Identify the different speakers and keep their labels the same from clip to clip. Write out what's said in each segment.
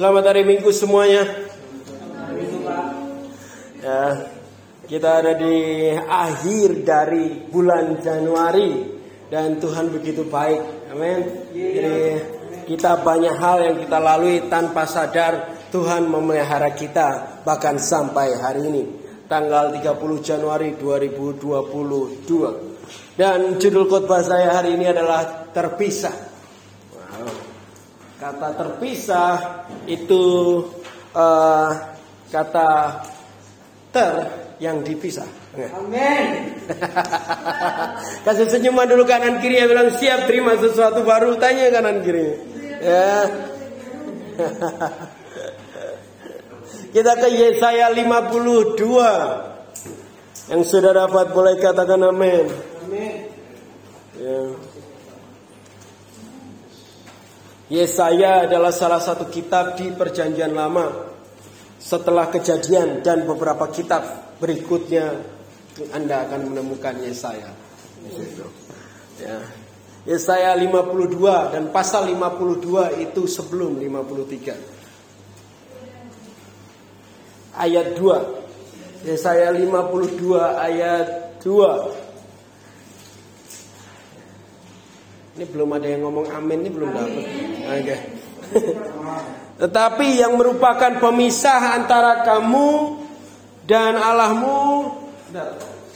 Speaker 1: Selamat hari Minggu semuanya. Ya, kita ada di akhir dari bulan Januari dan Tuhan begitu baik. Amin. Jadi kita banyak hal yang kita lalui tanpa sadar Tuhan memelihara kita bahkan sampai hari ini tanggal 30 Januari 2022. Dan judul khotbah saya hari ini adalah terpisah. Kata terpisah itu uh, kata ter yang dipisah.
Speaker 2: Amin.
Speaker 1: Kasih senyuman dulu kanan kiri ya bilang siap terima sesuatu baru tanya kanan kiri. Ya. Kita ke Yesaya 52. Yang sudah dapat boleh katakan amin.
Speaker 2: Amin.
Speaker 1: Ya. Yesaya adalah salah satu kitab di Perjanjian Lama. Setelah kejadian dan beberapa kitab berikutnya Anda akan menemukan Yesaya. Ya. Yesaya 52 dan pasal 52 itu sebelum 53 ayat 2. Yesaya 52 ayat 2. Ini belum ada yang ngomong amin ini belum dapat. Oke. Okay. Tetapi yang merupakan pemisah antara kamu dan Allahmu.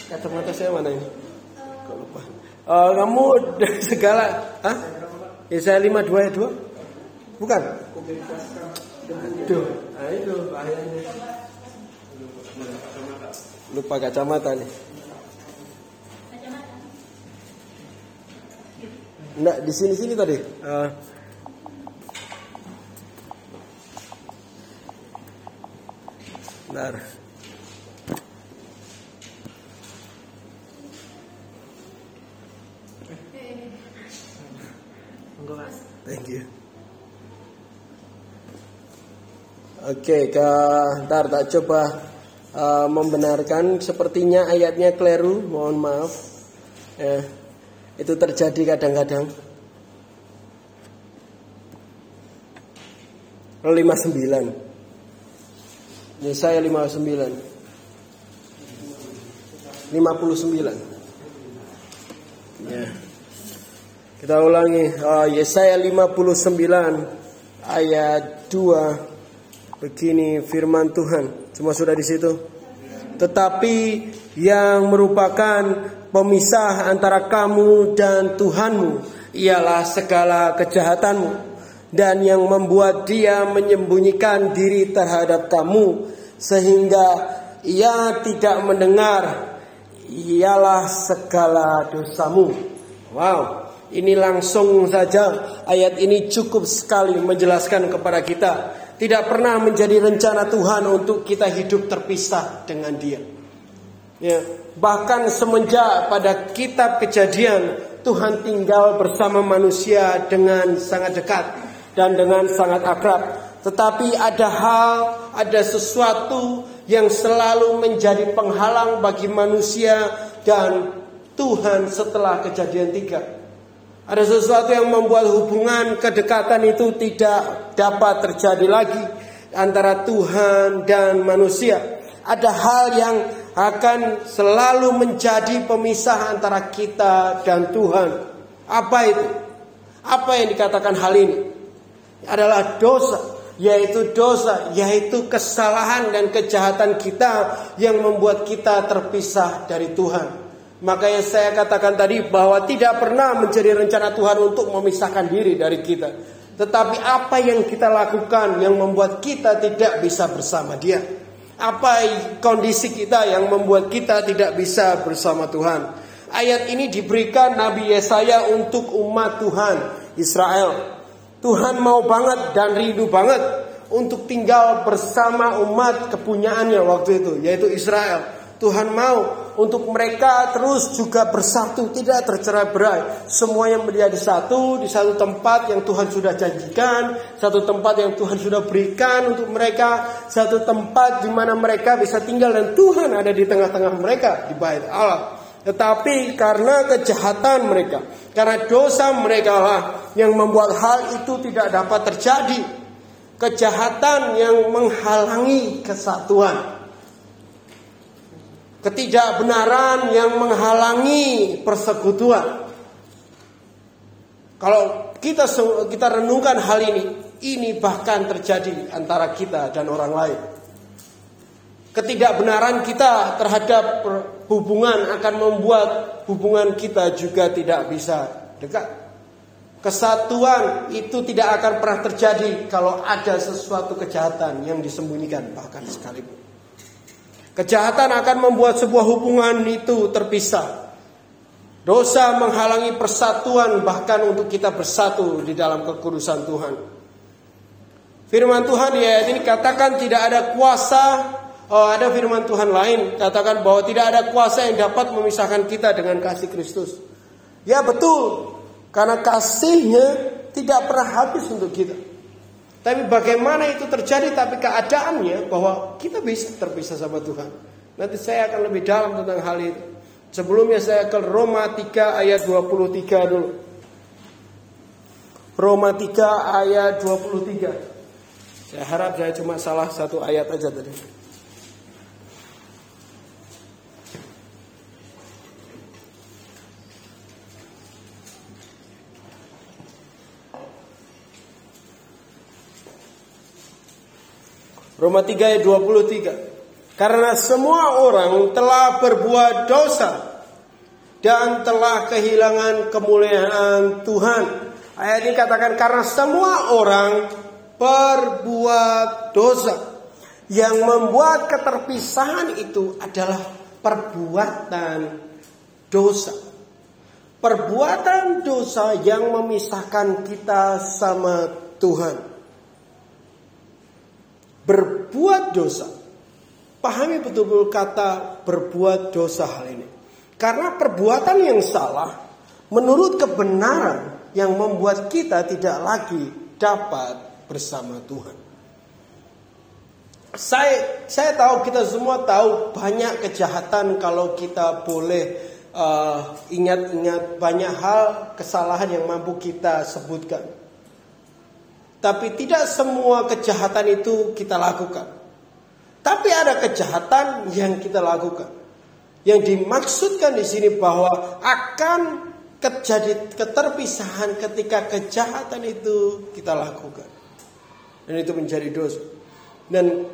Speaker 1: Kacamata saya mana ini? Kok lupa. Uh, kamu dari segala, Hah? Yesaya 52 ayat 2? Bukan? Aduh, itu bahayanya. Lupa kacamata nih. Enggak, di sini-sini tadi. Uh, Bentar. Thank you. Oke, okay, ntar tak coba uh, membenarkan. Sepertinya ayatnya keliru, mohon maaf. Ya, itu terjadi kadang-kadang. 59 Yesaya 59 59 Ya. Kita ulangi uh, Yesaya 59 ayat 2 begini firman Tuhan. Semua sudah di situ. Tetapi yang merupakan pemisah antara kamu dan Tuhanmu ialah segala kejahatanmu dan yang membuat dia menyembunyikan diri terhadap kamu sehingga ia tidak mendengar ialah segala dosamu. Wow, ini langsung saja ayat ini cukup sekali menjelaskan kepada kita tidak pernah menjadi rencana Tuhan untuk kita hidup terpisah dengan Dia. Ya, bahkan semenjak pada kitab Kejadian Tuhan tinggal bersama manusia dengan sangat dekat dan dengan sangat akrab. Tetapi ada hal, ada sesuatu yang selalu menjadi penghalang bagi manusia dan Tuhan setelah kejadian tiga. Ada sesuatu yang membuat hubungan kedekatan itu tidak dapat terjadi lagi antara Tuhan dan manusia. Ada hal yang akan selalu menjadi pemisah antara kita dan Tuhan. Apa itu? Apa yang dikatakan hal ini? adalah dosa, yaitu dosa, yaitu kesalahan dan kejahatan kita yang membuat kita terpisah dari Tuhan. Makanya saya katakan tadi bahwa tidak pernah menjadi rencana Tuhan untuk memisahkan diri dari kita. Tetapi apa yang kita lakukan yang membuat kita tidak bisa bersama Dia? Apa kondisi kita yang membuat kita tidak bisa bersama Tuhan? Ayat ini diberikan Nabi Yesaya untuk umat Tuhan Israel. Tuhan mau banget dan rindu banget untuk tinggal bersama umat kepunyaannya waktu itu, yaitu Israel. Tuhan mau untuk mereka terus juga bersatu, tidak tercerai berai. Semuanya menjadi satu di satu tempat yang Tuhan sudah janjikan, satu tempat yang Tuhan sudah berikan untuk mereka, satu tempat di mana mereka bisa tinggal dan Tuhan ada di tengah-tengah mereka di bait Allah. Tetapi karena kejahatan mereka, karena dosa mereka lah yang membuat hal itu tidak dapat terjadi. kejahatan yang menghalangi kesatuan. Ketidakbenaran yang menghalangi persekutuan. Kalau kita kita renungkan hal ini, ini bahkan terjadi antara kita dan orang lain. Ketidakbenaran kita terhadap hubungan akan membuat hubungan kita juga tidak bisa dekat. Kesatuan itu tidak akan pernah terjadi kalau ada sesuatu kejahatan yang disembunyikan bahkan sekalipun. Kejahatan akan membuat sebuah hubungan itu terpisah. Dosa menghalangi persatuan bahkan untuk kita bersatu di dalam kekudusan Tuhan. Firman Tuhan di ayat ini katakan tidak ada kuasa Oh, ada firman Tuhan lain katakan bahwa tidak ada kuasa yang dapat memisahkan kita dengan kasih Kristus. Ya betul, karena kasihnya tidak pernah habis untuk kita. Tapi bagaimana itu terjadi tapi keadaannya bahwa kita bisa terpisah sama Tuhan. Nanti saya akan lebih dalam tentang hal itu. Sebelumnya saya ke Roma 3 ayat 23 dulu. Roma 3 ayat 23. Saya harap saya cuma salah satu ayat aja tadi. Roma 3 ayat 23. Karena semua orang telah berbuat dosa dan telah kehilangan kemuliaan Tuhan. Ayat ini katakan karena semua orang berbuat dosa. Yang membuat keterpisahan itu adalah perbuatan dosa. Perbuatan dosa yang memisahkan kita sama Tuhan berbuat dosa. Pahami betul-betul kata berbuat dosa hal ini. Karena perbuatan yang salah menurut kebenaran yang membuat kita tidak lagi dapat bersama Tuhan. Saya saya tahu kita semua tahu banyak kejahatan kalau kita boleh uh, ingat-ingat banyak hal kesalahan yang mampu kita sebutkan. Tapi tidak semua kejahatan itu kita lakukan. Tapi ada kejahatan yang kita lakukan. Yang dimaksudkan di sini bahwa akan terjadi keterpisahan ketika kejahatan itu kita lakukan. Dan itu menjadi dosa. Dan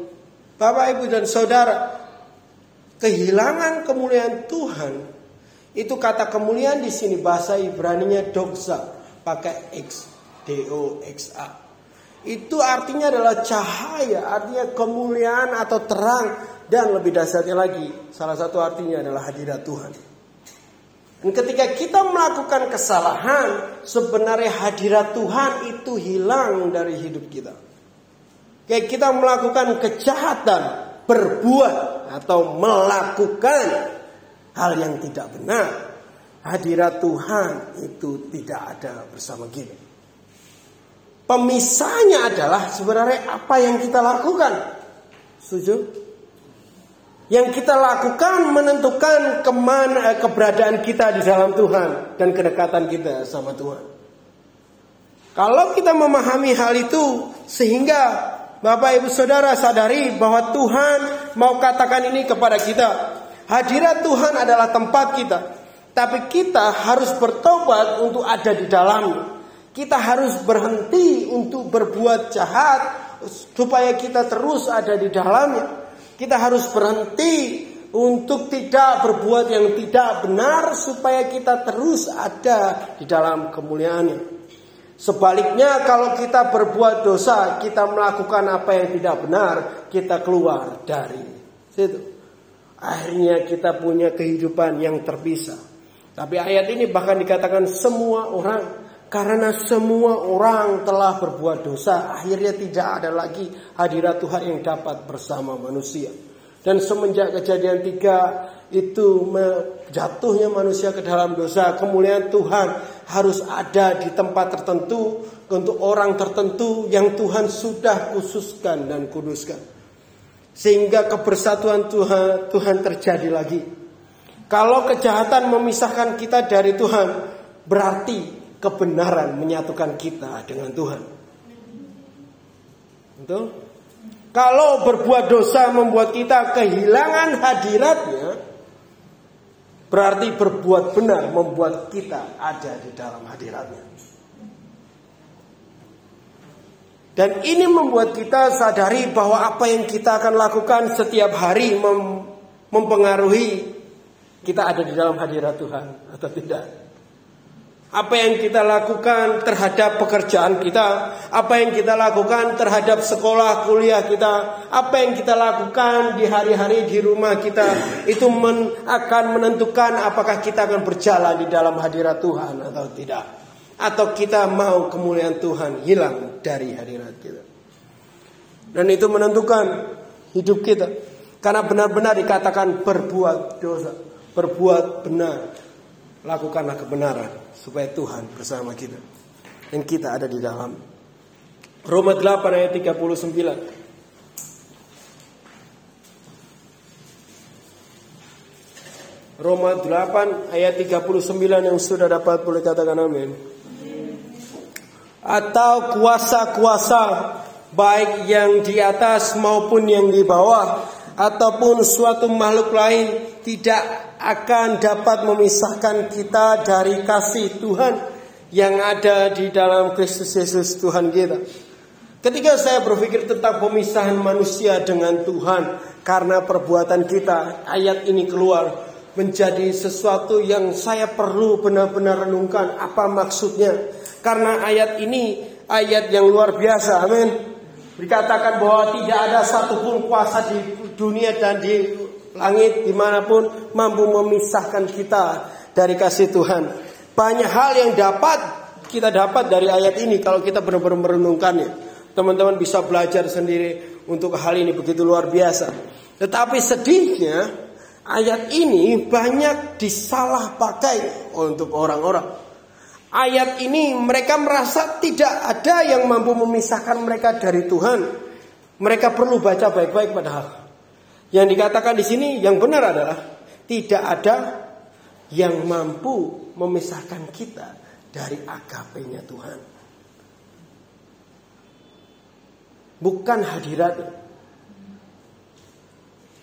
Speaker 1: Bapak, Ibu dan Saudara, kehilangan kemuliaan Tuhan itu kata kemuliaan di sini bahasa Ibrani-nya doxa pakai x d o x a. Itu artinya adalah cahaya, artinya kemuliaan atau terang dan lebih dasarnya lagi, salah satu artinya adalah hadirat Tuhan. Dan ketika kita melakukan kesalahan, sebenarnya hadirat Tuhan itu hilang dari hidup kita. Kayak kita melakukan kejahatan, berbuat atau melakukan hal yang tidak benar, hadirat Tuhan itu tidak ada bersama kita. Pemisahnya adalah sebenarnya apa yang kita lakukan. Setuju? Yang kita lakukan menentukan ke mana eh, keberadaan kita di dalam Tuhan dan kedekatan kita sama Tuhan. Kalau kita memahami hal itu sehingga Bapak Ibu Saudara sadari bahwa Tuhan mau katakan ini kepada kita. Hadirat Tuhan adalah tempat kita. Tapi kita harus bertobat untuk ada di dalamnya. Kita harus berhenti untuk berbuat jahat supaya kita terus ada di dalamnya. Kita harus berhenti untuk tidak berbuat yang tidak benar supaya kita terus ada di dalam kemuliaannya. Sebaliknya kalau kita berbuat dosa, kita melakukan apa yang tidak benar, kita keluar dari situ. Akhirnya kita punya kehidupan yang terpisah. Tapi ayat ini bahkan dikatakan semua orang karena semua orang telah berbuat dosa, akhirnya tidak ada lagi hadirat Tuhan yang dapat bersama manusia. Dan semenjak kejadian tiga itu jatuhnya manusia ke dalam dosa, kemuliaan Tuhan harus ada di tempat tertentu untuk orang tertentu yang Tuhan sudah khususkan dan kuduskan. Sehingga kebersatuan Tuhan Tuhan terjadi lagi. Kalau kejahatan memisahkan kita dari Tuhan, berarti kebenaran menyatukan kita dengan Tuhan. Betul? Kalau berbuat dosa membuat kita kehilangan hadiratnya, berarti berbuat benar membuat kita ada di dalam hadiratnya. Dan ini membuat kita sadari bahwa apa yang kita akan lakukan setiap hari mem mempengaruhi kita ada di dalam hadirat Tuhan atau tidak. Apa yang kita lakukan terhadap pekerjaan kita, apa yang kita lakukan terhadap sekolah kuliah kita, apa yang kita lakukan di hari-hari di rumah kita, itu men akan menentukan apakah kita akan berjalan di dalam hadirat Tuhan atau tidak. Atau kita mau kemuliaan Tuhan hilang dari hadirat kita. Dan itu menentukan hidup kita. Karena benar-benar dikatakan berbuat dosa, berbuat benar, lakukanlah kebenaran supaya Tuhan bersama kita dan kita ada di dalam. Roma 8 ayat 39. Roma 8 ayat 39 yang sudah dapat boleh katakan amin. Atau kuasa-kuasa baik yang di atas maupun yang di bawah ataupun suatu makhluk lain tidak akan dapat memisahkan kita dari kasih Tuhan yang ada di dalam Kristus Yesus Tuhan kita. Ketika saya berpikir tentang pemisahan manusia dengan Tuhan karena perbuatan kita, ayat ini keluar menjadi sesuatu yang saya perlu benar-benar renungkan apa maksudnya. Karena ayat ini ayat yang luar biasa, amin. Dikatakan bahwa tidak ada satupun kuasa di dunia dan di langit di mana pun mampu memisahkan kita dari kasih Tuhan. Banyak hal yang dapat kita dapat dari ayat ini kalau kita benar-benar merenungkannya. Teman-teman bisa belajar sendiri untuk hal ini begitu luar biasa. Tetapi sedihnya ayat ini banyak disalah pakai untuk orang-orang. Ayat ini mereka merasa tidak ada yang mampu memisahkan mereka dari Tuhan. Mereka perlu baca baik-baik padahal. Yang dikatakan di sini yang benar adalah tidak ada yang mampu memisahkan kita dari agapenya Tuhan. Bukan hadirat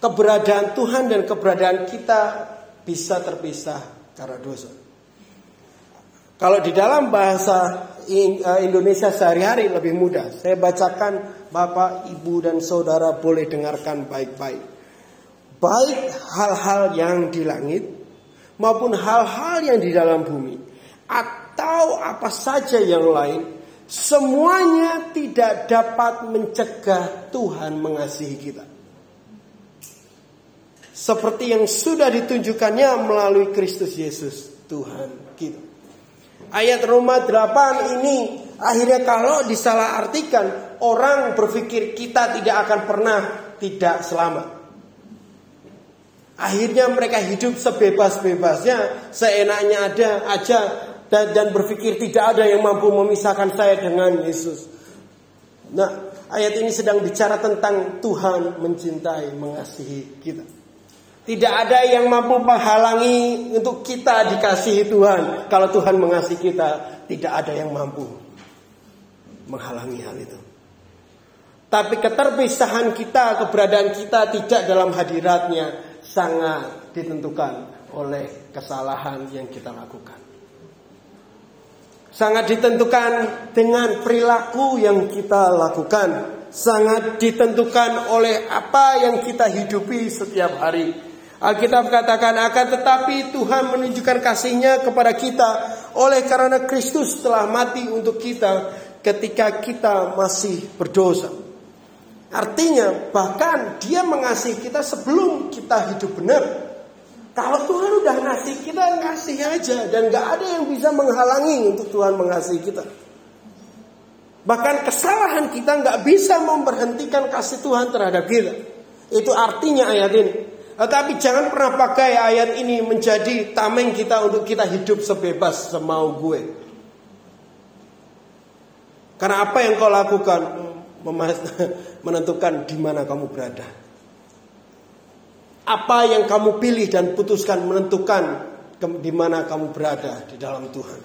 Speaker 1: keberadaan Tuhan dan keberadaan kita bisa terpisah karena dosa. Kalau di dalam bahasa eh, Indonesia sehari-hari lebih mudah. Saya bacakan Bapak, Ibu dan Saudara boleh dengarkan baik-baik. Baik hal-hal yang di langit maupun hal-hal yang di dalam bumi atau apa saja yang lain semuanya tidak dapat mencegah Tuhan mengasihi kita. Seperti yang sudah ditunjukkannya melalui Kristus Yesus Tuhan kita ayat Roma 8 ini akhirnya kalau disalahartikan orang berpikir kita tidak akan pernah tidak selamat Akhirnya mereka hidup sebebas-bebasnya, seenaknya ada aja dan, dan berpikir tidak ada yang mampu memisahkan saya dengan Yesus. Nah, ayat ini sedang bicara tentang Tuhan mencintai, mengasihi kita. Tidak ada yang mampu menghalangi untuk kita dikasihi Tuhan. Kalau Tuhan mengasihi kita, tidak ada yang mampu menghalangi hal itu. Tapi keterpisahan kita, keberadaan kita tidak dalam hadiratnya sangat ditentukan oleh kesalahan yang kita lakukan. Sangat ditentukan dengan perilaku yang kita lakukan. Sangat ditentukan oleh apa yang kita hidupi setiap hari. Alkitab katakan akan tetapi Tuhan menunjukkan kasihnya kepada kita oleh karena Kristus telah mati untuk kita ketika kita masih berdosa. Artinya bahkan dia mengasihi kita sebelum kita hidup benar. Kalau Tuhan udah ngasih kita ngasih aja dan gak ada yang bisa menghalangi untuk Tuhan mengasihi kita. Bahkan kesalahan kita nggak bisa memberhentikan kasih Tuhan terhadap kita. Itu artinya ayat ini. Tetapi jangan pernah pakai ayat ini menjadi tameng kita untuk kita hidup sebebas semau gue. Karena apa yang kau lakukan menentukan di mana kamu berada. Apa yang kamu pilih dan putuskan menentukan di mana kamu berada di dalam Tuhan.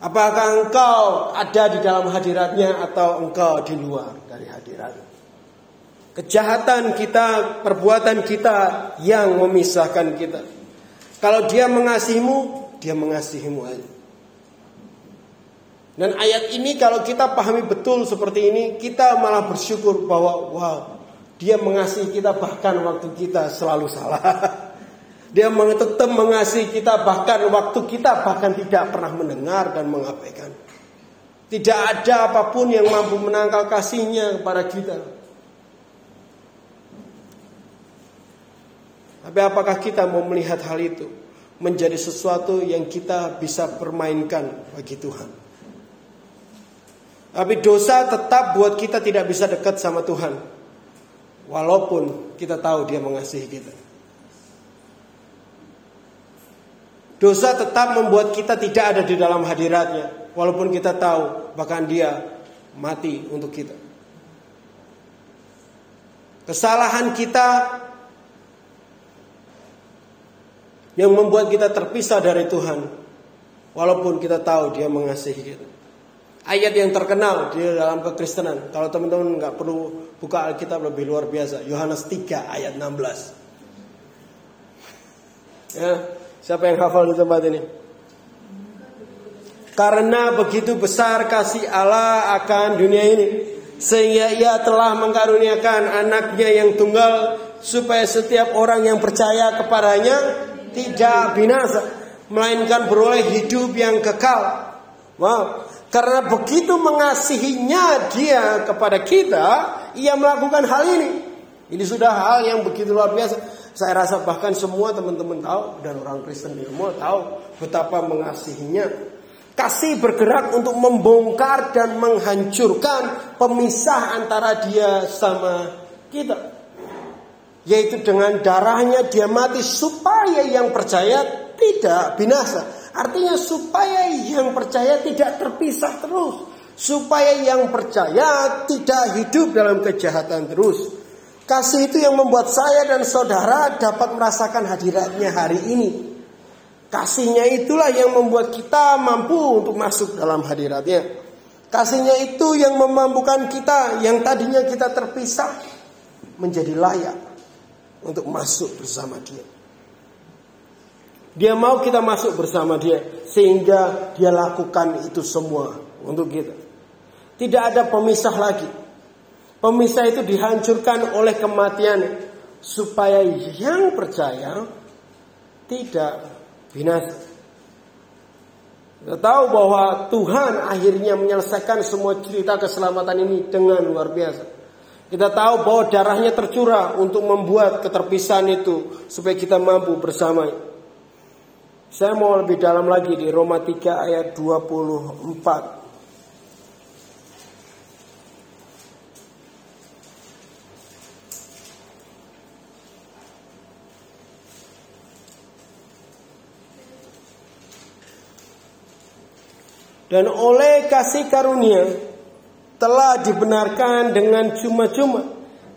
Speaker 1: Apakah engkau ada di dalam hadiratnya atau engkau di luar dari hadirat? Kejahatan kita, perbuatan kita yang memisahkan kita. Kalau dia mengasihimu, dia mengasihimu aja. Dan ayat ini kalau kita pahami betul seperti ini, kita malah bersyukur bahwa wow, dia mengasihi kita bahkan waktu kita selalu salah. Dia tetap mengasihi kita bahkan waktu kita bahkan tidak pernah mendengar dan mengabaikan. Tidak ada apa pun yang mampu menangkal kasihnya kepada kita. Tapi apakah kita mau melihat hal itu menjadi sesuatu yang kita bisa permainkan bagi Tuhan? Tapi dosa tetap buat kita tidak bisa dekat sama Tuhan. Walaupun kita tahu dia mengasihi kita. Dosa tetap membuat kita tidak ada di dalam hadiratnya. Walaupun kita tahu bahkan dia mati untuk kita. Kesalahan kita yang membuat kita terpisah dari Tuhan. Walaupun kita tahu dia mengasihi kita. Ayat yang terkenal di dalam kekristenan. Kalau teman-teman nggak perlu buka Alkitab lebih luar biasa. Yohanes 3 ayat 16. Ya, Siapa yang hafal di tempat ini? Karena begitu besar kasih Allah akan dunia ini sehingga ia telah mengkaruniakan anaknya yang tunggal supaya setiap orang yang percaya kepadanya tidak binasa melainkan beroleh hidup yang kekal. Wow. Karena begitu mengasihinya dia kepada kita, ia melakukan hal ini. Ini sudah hal yang begitu luar biasa. Saya rasa bahkan semua teman-teman tahu dan orang Kristen di rumah tahu betapa mengasihinya. Kasih bergerak untuk membongkar dan menghancurkan pemisah antara dia sama kita. Yaitu dengan darahnya dia mati supaya yang percaya tidak binasa. Artinya supaya yang percaya tidak terpisah terus. Supaya yang percaya tidak hidup dalam kejahatan terus. Kasih itu yang membuat saya dan saudara dapat merasakan hadiratnya hari ini. Kasihnya itulah yang membuat kita mampu untuk masuk dalam hadiratnya. Kasihnya itu yang memampukan kita yang tadinya kita terpisah menjadi layak untuk masuk bersama dia. Dia mau kita masuk bersama dia sehingga dia lakukan itu semua untuk kita. Tidak ada pemisah lagi. Pemisah itu dihancurkan oleh kematian supaya yang percaya tidak binasa. Kita tahu bahwa Tuhan akhirnya menyelesaikan semua cerita keselamatan ini dengan luar biasa. Kita tahu bahwa darahnya tercurah untuk membuat keterpisahan itu supaya kita mampu bersama. Saya mau lebih dalam lagi di Roma 3 ayat 24. dan oleh kasih karunia telah dibenarkan dengan cuma-cuma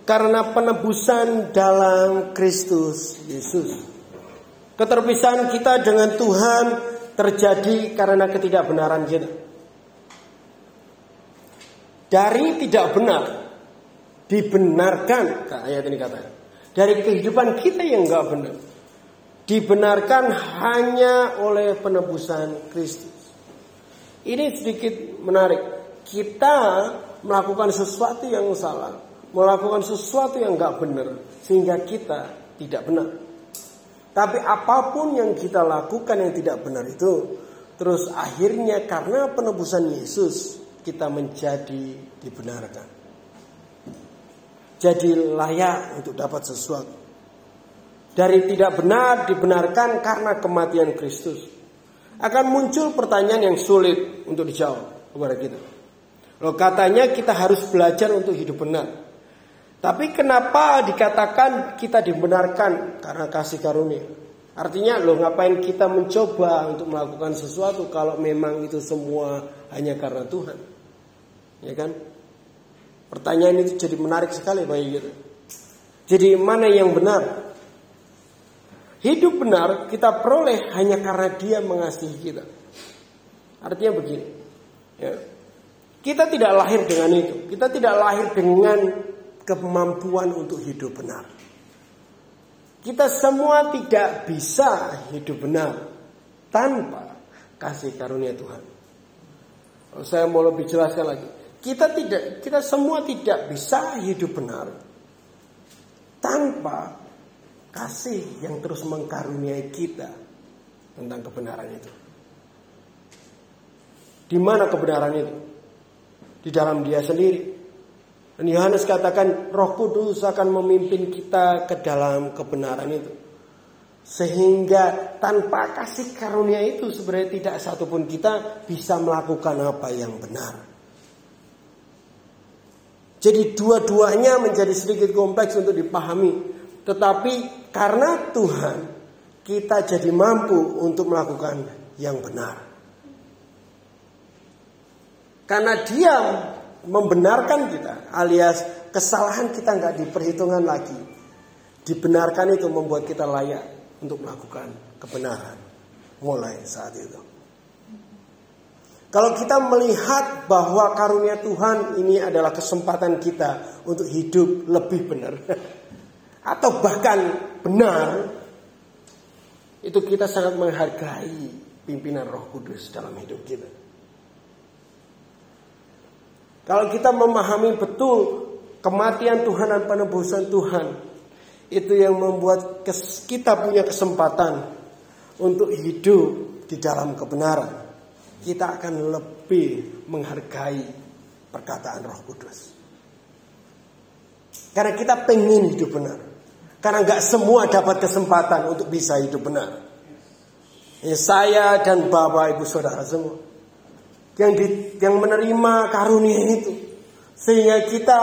Speaker 1: karena penebusan dalam Kristus Yesus. Keterpisahan kita dengan Tuhan terjadi karena ketidakbenaran kita. Dari tidak benar dibenarkan, ayat ini katanya. Dari kehidupan kita yang enggak benar dibenarkan hanya oleh penebusan Kristus. Ini sedikit menarik. Kita melakukan sesuatu yang salah, melakukan sesuatu yang nggak benar, sehingga kita tidak benar. Tapi apa pun yang kita lakukan yang tidak benar itu, terus akhirnya karena penebusan Yesus kita menjadi dibenarkan. Jadi layak untuk dapat sesuatu. Dari tidak benar dibenarkan karena kematian Kristus akan muncul pertanyaan yang sulit untuk dijawab kepada kita. Loh katanya kita harus belajar untuk hidup benar. Tapi kenapa dikatakan kita dibenarkan karena kasih karunia? Artinya loh ngapain kita mencoba untuk melakukan sesuatu kalau memang itu semua hanya karena Tuhan? Ya kan? Pertanyaan itu jadi menarik sekali bagi kita. Jadi mana yang benar? Hidup benar kita peroleh hanya karena dia mengasihi kita. Artinya begini. Ya. Kita tidak lahir dengan itu. Kita tidak lahir dengan kemampuan untuk hidup benar. Kita semua tidak bisa hidup benar tanpa kasih karunia Tuhan. Kalau saya mau lebih jelaskan lagi, kita tidak, kita semua tidak bisa hidup benar tanpa kasih yang terus mengkaruniai kita tentang kebenaran itu. Di mana kebenaran itu? Di dalam dia sendiri. Dan Yohanes katakan roh kudus akan memimpin kita ke dalam kebenaran itu. Sehingga tanpa kasih karunia itu sebenarnya tidak satupun kita bisa melakukan apa yang benar. Jadi dua-duanya menjadi sedikit kompleks untuk dipahami. Tetapi karena Tuhan kita jadi mampu untuk melakukan yang benar. Karena dia membenarkan kita alias kesalahan kita nggak diperhitungkan lagi. Dibenarkan itu membuat kita layak untuk melakukan kebenaran mulai saat itu. Kalau kita melihat bahwa karunia Tuhan ini adalah kesempatan kita untuk hidup lebih benar atau bahkan benar, itu kita sangat menghargai pimpinan Roh Kudus dalam hidup kita. Kalau kita memahami betul kematian Tuhan dan penebusan Tuhan, itu yang membuat kita punya kesempatan untuk hidup di dalam kebenaran kita akan lebih menghargai perkataan Roh Kudus. Karena kita pengen hidup benar. Karena nggak semua dapat kesempatan untuk bisa hidup benar. Ya, saya dan bapak ibu saudara semua yang di, yang menerima karunia itu sehingga kita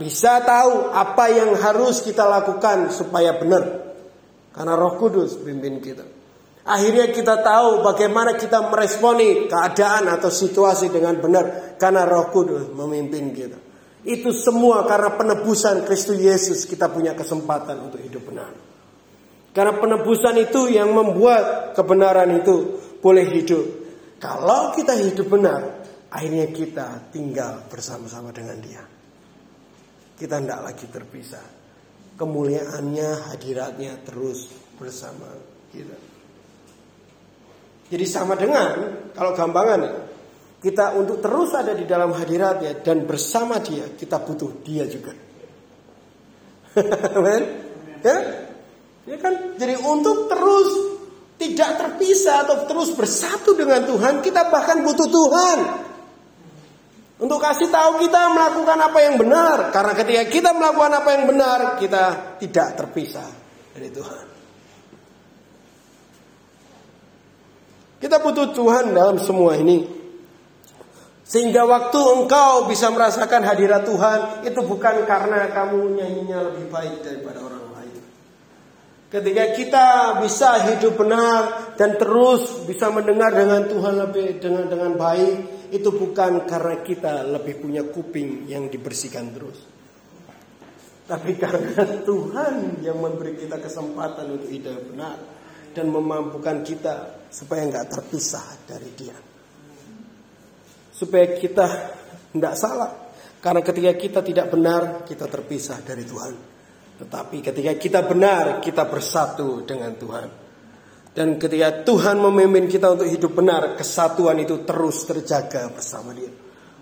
Speaker 1: bisa tahu apa yang harus kita lakukan supaya benar karena Roh Kudus pimpin kita. Akhirnya kita tahu bagaimana kita meresponi keadaan atau situasi dengan benar karena Roh Kudus memimpin kita. Itu semua karena penebusan Kristus Yesus kita punya kesempatan untuk hidup benar. Karena penebusan itu yang membuat kebenaran itu boleh hidup. Kalau kita hidup benar, akhirnya kita tinggal bersama-sama dengan Dia. Kita tidak lagi terpisah. Kemuliaannya, hadiratnya terus bersama kita. Jadi sama dengan kalau gampangan kita untuk terus ada di dalam hadiratnya dan bersama dia kita butuh dia juga. Amen. ya? Ya kan? Jadi untuk terus tidak terpisah atau terus bersatu dengan Tuhan, kita bahkan butuh Tuhan. Untuk kasih tahu kita melakukan apa yang benar. Karena ketika kita melakukan apa yang benar, kita tidak terpisah dari Tuhan. Kita butuh Tuhan dalam semua ini. Sehingga waktu engkau bisa merasakan hadirat Tuhan itu bukan karena kamu nyanyinya lebih baik daripada orang. Ketika kita bisa hidup benar dan terus bisa mendengar dengan Tuhan lebih dengan dengan baik, itu bukan karena kita lebih punya kuping yang dibersihkan terus. Tapi karena Tuhan yang memberi kita kesempatan untuk hidup benar dan memampukan kita supaya nggak terpisah dari Dia. Supaya kita tidak salah. Karena ketika kita tidak benar, kita terpisah dari Tuhan. Tetapi ketika kita benar, kita bersatu dengan Tuhan. Dan ketika Tuhan memimpin kita untuk hidup benar, kesatuan itu terus terjaga bersama Dia.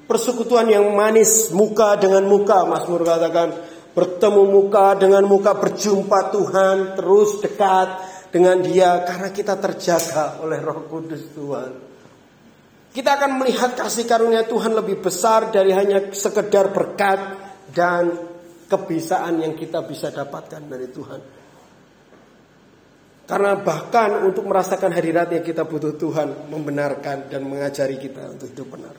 Speaker 1: Persekutuan yang manis, muka dengan muka, Mas Mur katakan, bertemu muka dengan muka, berjumpa Tuhan, terus dekat, dengan dia karena kita terjaga oleh Roh Kudus Tuhan. Kita akan melihat kasih karunia Tuhan lebih besar dari hanya sekedar berkat dan kebisaan yang kita bisa dapatkan dari Tuhan. Karena bahkan untuk merasakan hadiratnya kita butuh Tuhan membenarkan dan mengajari kita untuk hidup benar.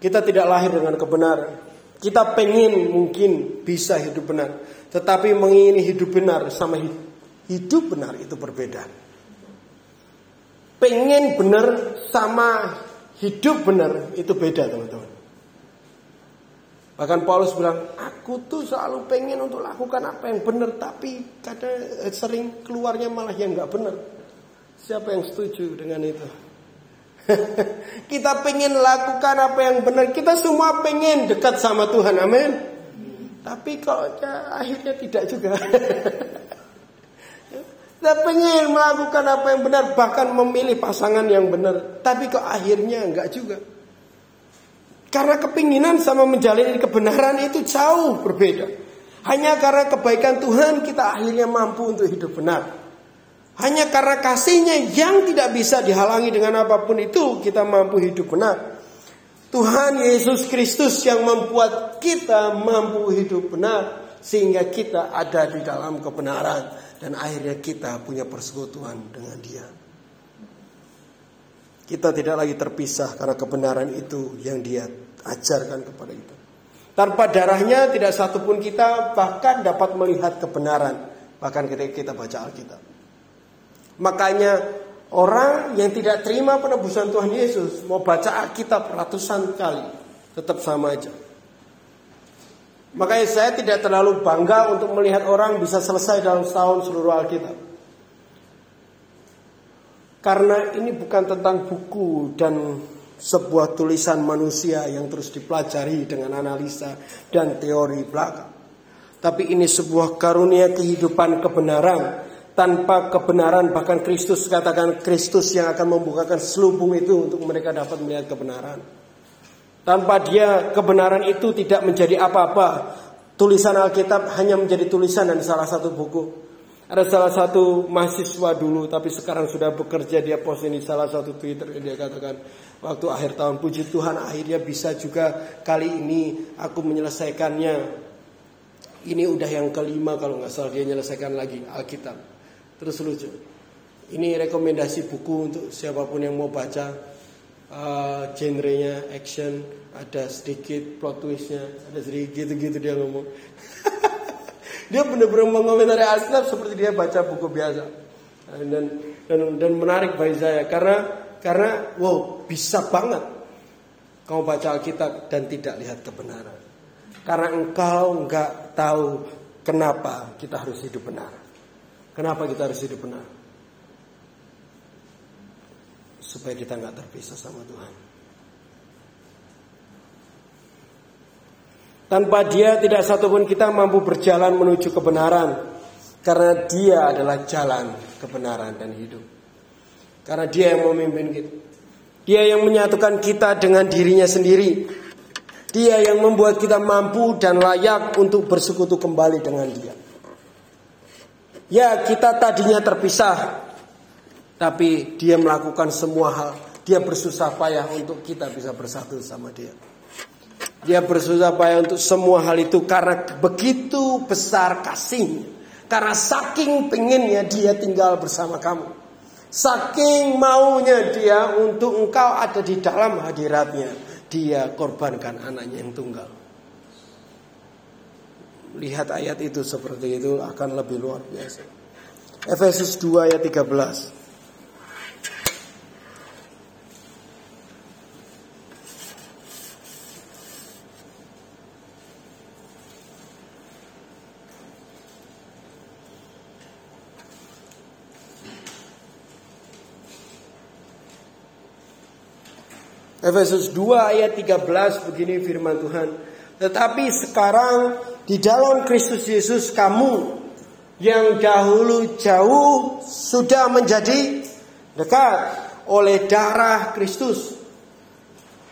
Speaker 1: Kita tidak lahir dengan kebenaran. Kita pengen mungkin bisa hidup benar. Tetapi mengingini hidup benar sama hidup benar itu berbeda. Pengen benar sama hidup benar itu beda teman-teman. Bahkan Paulus bilang, aku tuh selalu pengen untuk lakukan apa yang benar, tapi kadang eh, sering keluarnya malah yang nggak benar. Siapa yang setuju dengan itu? kita pengen lakukan apa yang benar. Kita semua pengen dekat sama Tuhan. Amin. Tapi kok ya, akhirnya tidak juga. Kita pengen melakukan apa yang benar. Bahkan memilih pasangan yang benar. Tapi kok akhirnya enggak juga. Karena kepinginan sama menjalani kebenaran itu jauh berbeda. Hanya karena kebaikan Tuhan kita akhirnya mampu untuk hidup benar. Hanya karena kasihnya yang tidak bisa dihalangi dengan apa pun itu kita mampu hidup benar. Tuhan Yesus Kristus yang membuat kita mampu hidup benar sehingga kita ada di dalam kebenaran dan akhirnya kita punya persekutuan dengan Dia. Kita tidak lagi terpisah karena kebenaran itu yang Dia ajarkan kepada kita. Tanpa darahnya tidak satupun kita bahkan dapat melihat kebenaran bahkan ketika kita baca Alkitab. Makanya orang yang tidak terima penebusan Tuhan Yesus mau baca Alkitab ratusan kali tetap sama aja. Makanya saya tidak terlalu bangga untuk melihat orang bisa selesai dalam setahun seluruh Alkitab. Karena ini bukan tentang buku dan sebuah tulisan manusia yang terus dipelajari dengan analisa dan teori belakang. Tapi ini sebuah karunia kehidupan kebenaran tanpa kebenaran bahkan Kristus katakan Kristus yang akan membukakan selubung itu untuk mereka dapat melihat kebenaran. Tanpa dia kebenaran itu tidak menjadi apa-apa. Tulisan Alkitab hanya menjadi tulisan dan salah satu buku. Ada salah satu mahasiswa dulu tapi sekarang sudah bekerja dia post ini salah satu Twitter dia katakan waktu akhir tahun puji Tuhan akhirnya bisa juga kali ini aku menyelesaikannya. Ini udah yang kelima kalau nggak salah dia menyelesaikan lagi Alkitab. Terus lucu. Ini rekomendasi buku untuk siapa pun yang mau baca. Uh, genrenya action, ada sedikit plot twistnya, ada sedikit gitu-gitu dia ngomong. dia benar-benar mengomentari Alkitab seperti dia baca buku biasa. Dan dan dan menarik bagi saya karena karena wow bisa banget kau baca Alkitab dan tidak lihat kebenaran. Karena engkau nggak tahu kenapa kita harus hidup benar. Kenapa kita harus hidup benar? Supaya kita nggak terpisah sama Tuhan. Tanpa dia tidak satupun kita mampu berjalan menuju kebenaran. Karena dia adalah jalan kebenaran dan hidup. Karena dia yang memimpin kita. Dia yang menyatukan kita dengan dirinya sendiri. Dia yang membuat kita mampu dan layak untuk bersekutu kembali dengan dia. Ya kita tadinya terpisah Tapi dia melakukan semua hal Dia bersusah payah untuk kita bisa bersatu sama dia Dia bersusah payah untuk semua hal itu Karena begitu besar kasihnya Karena saking pengennya dia tinggal bersama kamu Saking maunya dia untuk engkau ada di dalam hadiratnya Dia korbankan anaknya yang tunggal lihat ayat itu seperti itu akan lebih luar biasa. Efesus 2 ayat 13. Efesus 2 ayat 13 begini firman Tuhan. Tetapi sekarang di dalam Kristus Yesus kamu yang dahulu jauh sudah menjadi dekat oleh darah Kristus.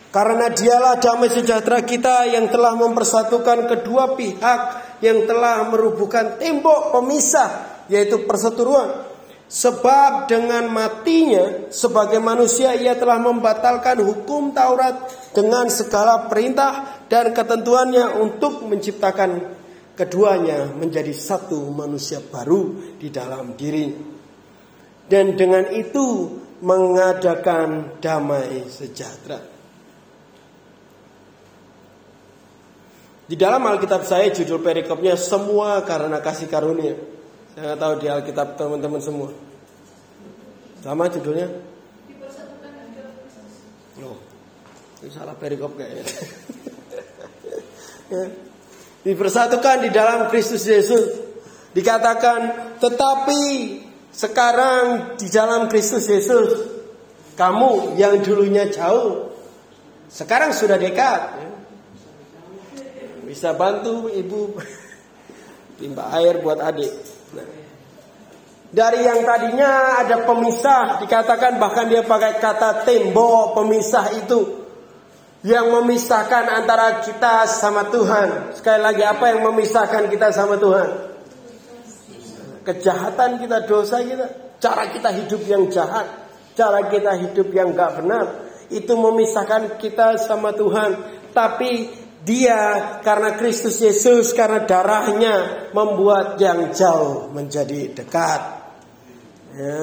Speaker 1: Karena dialah damai sejahtera kita yang telah mempersatukan kedua pihak yang telah merubuhkan tembok pemisah yaitu perseteruan. Sebab dengan matinya sebagai manusia ia telah membatalkan hukum Taurat dengan segala perintah dan ketentuannya untuk menciptakan keduanya menjadi satu manusia baru di dalam diri. Dan dengan itu mengadakan damai sejahtera. Di dalam Alkitab saya judul perikopnya semua karena kasih karunia. Saya tahu di Alkitab teman-teman semua. Sama judulnya? Oh, ini salah perikop kayaknya. ya. Dipersatukan di dalam Kristus Yesus. Dikatakan, tetapi Sekarang di dalam Kristus Yesus, kamu yang dulunya jauh, sekarang sudah dekat. Bisa bantu ibu timba air buat adik. Dari yang tadinya ada pemisah, dikatakan bahkan dia pakai kata tembok pemisah itu yang memisahkan antara kita sama Tuhan. Sekali lagi apa yang memisahkan kita sama Tuhan? kejahatan kita, dosa kita, cara kita hidup yang jahat, cara kita hidup yang gak benar, itu memisahkan kita sama Tuhan. Tapi dia karena Kristus Yesus, karena darahnya membuat yang jauh menjadi dekat. Ya.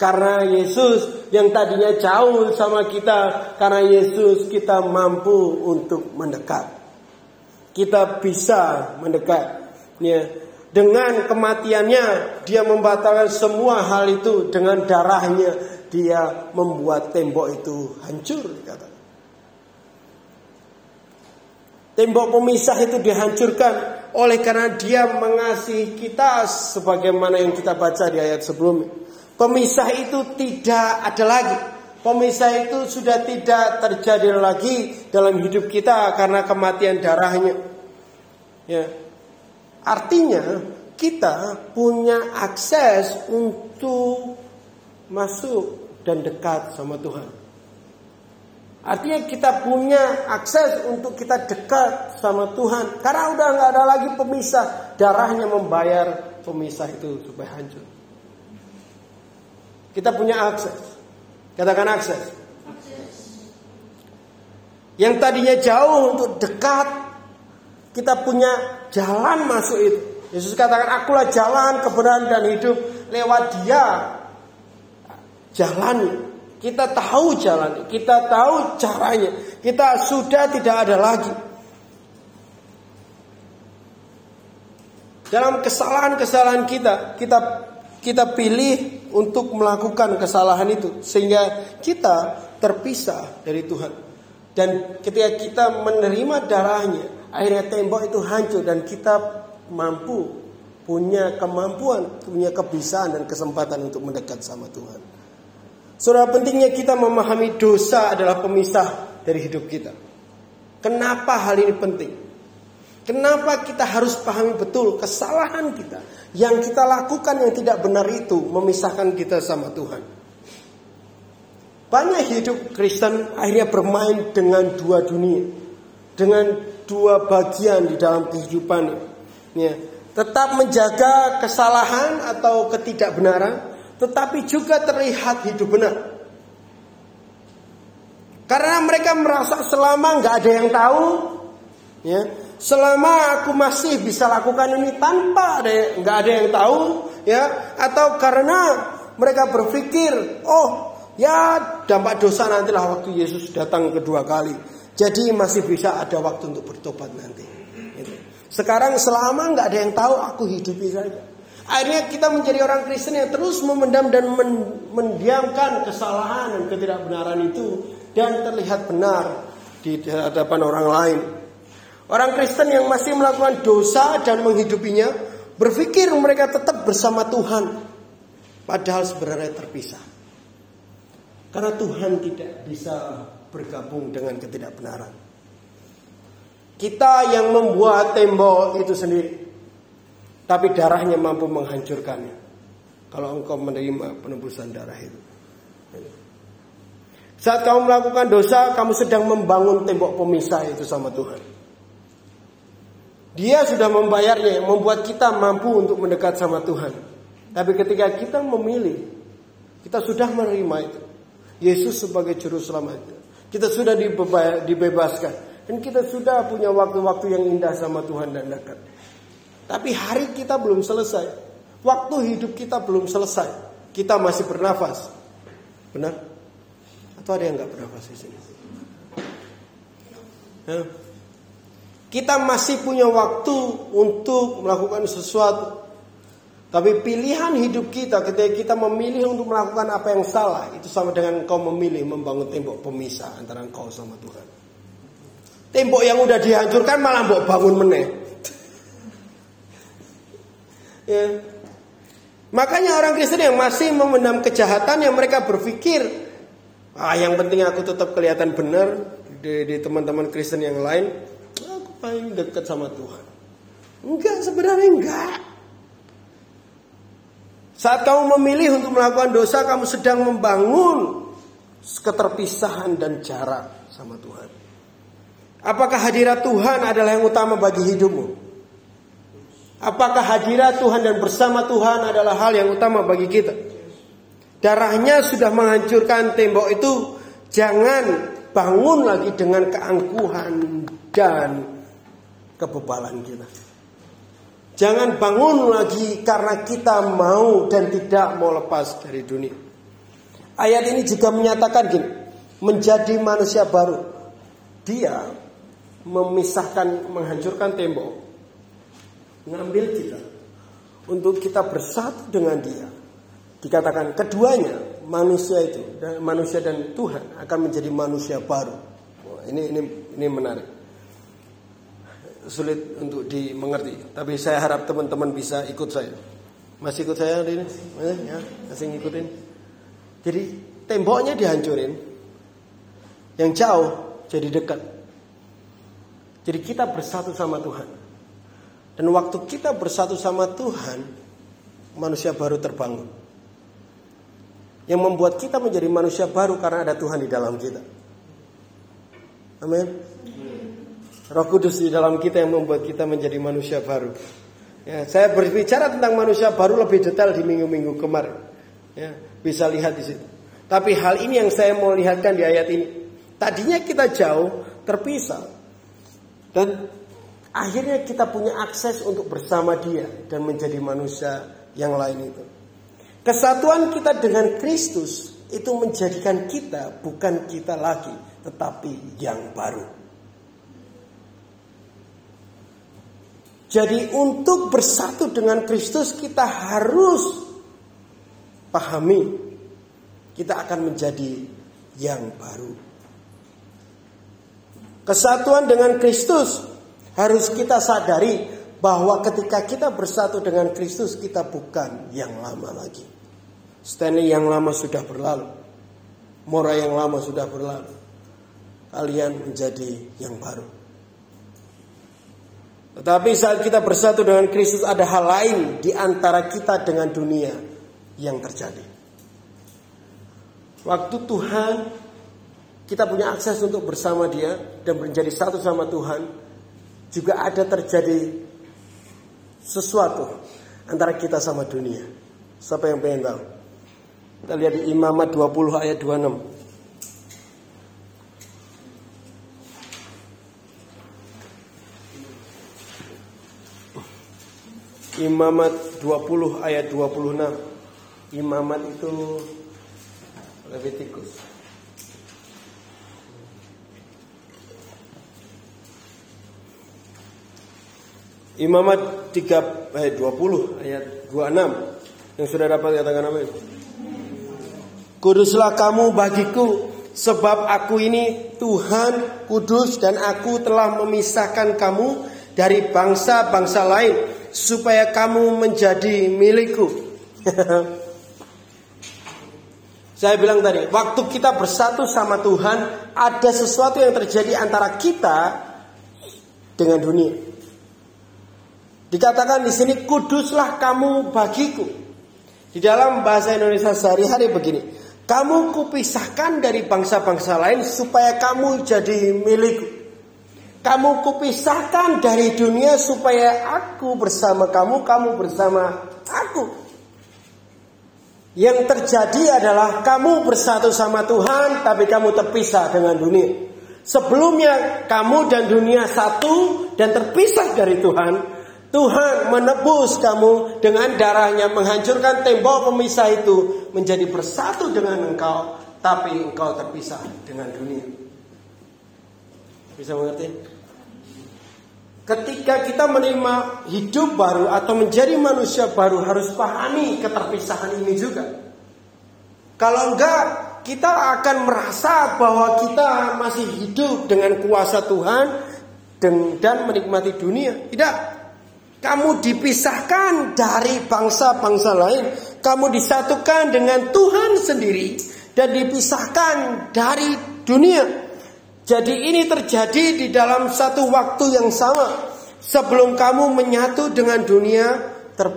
Speaker 1: Karena Yesus yang tadinya jauh sama kita, karena Yesus kita mampu untuk mendekat. Kita bisa mendekat. Ya. Dengan kematiannya dia membatalkan semua hal itu dengan darahnya dia membuat tembok itu hancur dikatakan. Tembok pemisah itu dihancurkan oleh karena dia mengasihi kita sebagaimana yang kita baca di ayat sebelumnya. Pemisah itu tidak ada lagi. Pemisah itu sudah tidak terjadi lagi dalam hidup kita karena kematian darahnya. Ya, Artinya kita punya akses untuk masuk dan dekat sama Tuhan. Artinya kita punya akses untuk kita dekat sama Tuhan. Karena udah nggak ada lagi pemisah. Darahnya membayar pemisah itu supaya hancur. Kita punya akses. Katakan akses. Yang tadinya jauh untuk dekat kita punya jalan masuk itu. Yesus katakan akulah jalan kebenaran dan hidup lewat dia jalan kita tahu jalan kita tahu caranya. Kita sudah tidak ada lagi. Dalam kesalahan-kesalahan kita kita kita pilih untuk melakukan kesalahan itu. Sehingga kita terpisah dari Tuhan. Dan ketika kita menerima darahnya akhirnya tembok itu hancur dan kita mampu punya kemampuan, punya kebiasaan dan kesempatan untuk mendekat sama Tuhan. Saudara pentingnya kita memahami dosa adalah pemisah dari hidup kita. Kenapa hal ini penting? Kenapa kita harus pahami betul kesalahan kita yang kita lakukan yang tidak benar itu memisahkan kita sama Tuhan. Banyak hidup Kristen akhirnya bermain dengan dua dunia. Dengan dua bagian di dalam kehidupan. Ya. Tetap menjaga kesalahan atau ketidakbenaran, tetapi juga terlihat hidup benar. Karena mereka merasa selama nggak ada yang tahu, ya, selama aku masih bisa lakukan ini tanpa ada nggak ada yang tahu, ya, atau karena mereka berpikir, oh ya dampak dosa nantilah waktu Yesus datang kedua kali. Jadi masih bisa ada waktu untuk bertobat nanti. Gitu. Sekarang selama nggak ada yang tahu aku hidupi saja. Akhirnya kita menjadi orang Kristen yang terus memendam dan men mendiamkan kesalahan dan ketidakbenaran itu dan terlihat benar di hadapan orang lain. Orang Kristen yang masih melakukan dosa dan menghidupinya berpikir mereka tetap bersama Tuhan padahal sebenarnya terpisah. Karena Tuhan tidak bisa bergabung dengan ketidakbenaran. Kita yang membuat tembok itu sendiri. Tapi darahnya mampu menghancurkannya. Kalau engkau menerima penebusan darah itu. Saat kamu melakukan dosa, kamu sedang membangun tembok pemisah itu sama Tuhan. Dia sudah membayarnya, membuat kita mampu untuk mendekat sama Tuhan. Tapi ketika kita memilih, kita sudah menerima itu. Yesus sebagai juru selamat. Kita sudah dibebaskan. Dan kita sudah punya waktu-waktu yang indah sama Tuhan dan dekat. Tapi hari kita belum selesai. Waktu hidup kita belum selesai. Kita masih bernafas. Benar? Atau ada yang nggak bernafas di sini? Ya. Kita masih punya waktu untuk melakukan sesuatu. Tapi pilihan hidup kita ketika kita memilih untuk melakukan apa yang salah itu sama dengan kau memilih membangun tembok pemisah antara kau sama Tuhan. Tembok yang udah dihancurkan malah mau bangun meneh. Ya. Makanya orang Kristen yang masih memendam kejahatan yang mereka berpikir, ah yang penting aku tetap kelihatan benar di, di teman-teman Kristen yang lain, aku paling dekat sama Tuhan. Enggak, sebenarnya enggak. Saat kamu memilih untuk melakukan dosa, kamu sedang membangun keterpisahan dan jarak sama Tuhan. Apakah hadirat Tuhan adalah yang utama bagi hidupmu? Apakah hadirat Tuhan dan bersama Tuhan adalah hal yang utama bagi kita? Darahnya sudah menghancurkan tembok itu, jangan bangun lagi dengan keangkuhan dan kebebalan kita. Jangan bangun lagi karena kita mau dan tidak mau lepas dari dunia. Ayat ini juga menyatakan gini, menjadi manusia baru. Dia memisahkan, menghancurkan tembok ngambil kita untuk kita bersatu dengan dia. Dikatakan keduanya manusia itu dan manusia dan Tuhan akan menjadi manusia baru. Wah, ini ini ini menarik. Sulit untuk dimengerti, tapi saya harap teman-teman bisa ikut saya. Masih ikut saya hari ini? Eh, ya, masih ngikutin. Jadi temboknya dihancurin, yang jauh jadi dekat. Jadi kita bersatu sama Tuhan. Dan waktu kita bersatu sama Tuhan, manusia baru terbangun. Yang membuat kita menjadi manusia baru karena ada Tuhan di dalam kita. Amin. Roh Kudus di dalam kita yang membuat kita menjadi manusia baru. Ya, saya berbicara tentang manusia baru lebih detail di minggu-minggu kemarin. Ya, bisa lihat di situ. Tapi hal ini yang saya mau lihatkan di ayat ini. Tadinya kita jauh, terpisah. Dan Akhirnya kita punya akses untuk bersama dia dan menjadi manusia yang lain itu. Kesatuan kita dengan Kristus itu menjadikan kita bukan kita lagi, tetapi yang baru. Jadi untuk bersatu dengan Kristus kita harus pahami kita akan menjadi yang baru. Kesatuan dengan Kristus harus kita sadari bahwa ketika kita bersatu dengan Kristus kita bukan yang lama lagi. Stanley yang lama sudah berlalu. Mora yang lama sudah berlalu. Kalian menjadi yang baru. Tetapi saat kita bersatu dengan Kristus ada hal lain di antara kita dengan dunia yang terjadi. Waktu Tuhan kita punya akses untuk bersama dia dan menjadi satu sama Tuhan juga ada terjadi sesuatu antara kita sama dunia. Siapa yang pengen tahu? Kita lihat di Imamat 20 ayat 26. Imamat 20 ayat 26. Imamat itu Levitikus. Imamat 3 ayat 20 ayat 26 yang sudah dapat katakan itu? Kuduslah kamu bagiku sebab aku ini Tuhan kudus dan aku telah memisahkan kamu dari bangsa-bangsa lain supaya kamu menjadi milikku. Saya bilang tadi, waktu kita bersatu sama Tuhan, ada sesuatu yang terjadi antara kita dengan dunia. Dikatakan di sini kuduslah kamu bagiku. Di dalam bahasa Indonesia sehari-hari begini. Kamu kupisahkan dari bangsa-bangsa lain supaya kamu jadi milikku. Kamu kupisahkan dari dunia supaya aku bersama kamu, kamu bersama aku. Yang terjadi adalah kamu bersatu sama Tuhan, tapi kamu terpisah dengan dunia. Sebelumnya kamu dan dunia satu dan terpisah dari Tuhan, Tuhan menebus kamu dengan darahnya menghancurkan tembok pemisah itu menjadi bersatu dengan engkau tapi engkau terpisah dengan dunia. Bisa mengerti? Ketika kita menerima hidup baru atau menjadi manusia baru harus pahami keterpisahan ini juga. Kalau enggak, kita akan merasa bahwa kita masih hidup dengan kuasa Tuhan dan menikmati dunia. Tidak. Kamu dipisahkan dari bangsa-bangsa lain. Kamu disatukan dengan Tuhan sendiri dan dipisahkan dari dunia. Jadi ini terjadi di dalam satu waktu yang sama. Sebelum kamu menyatu dengan dunia, ter,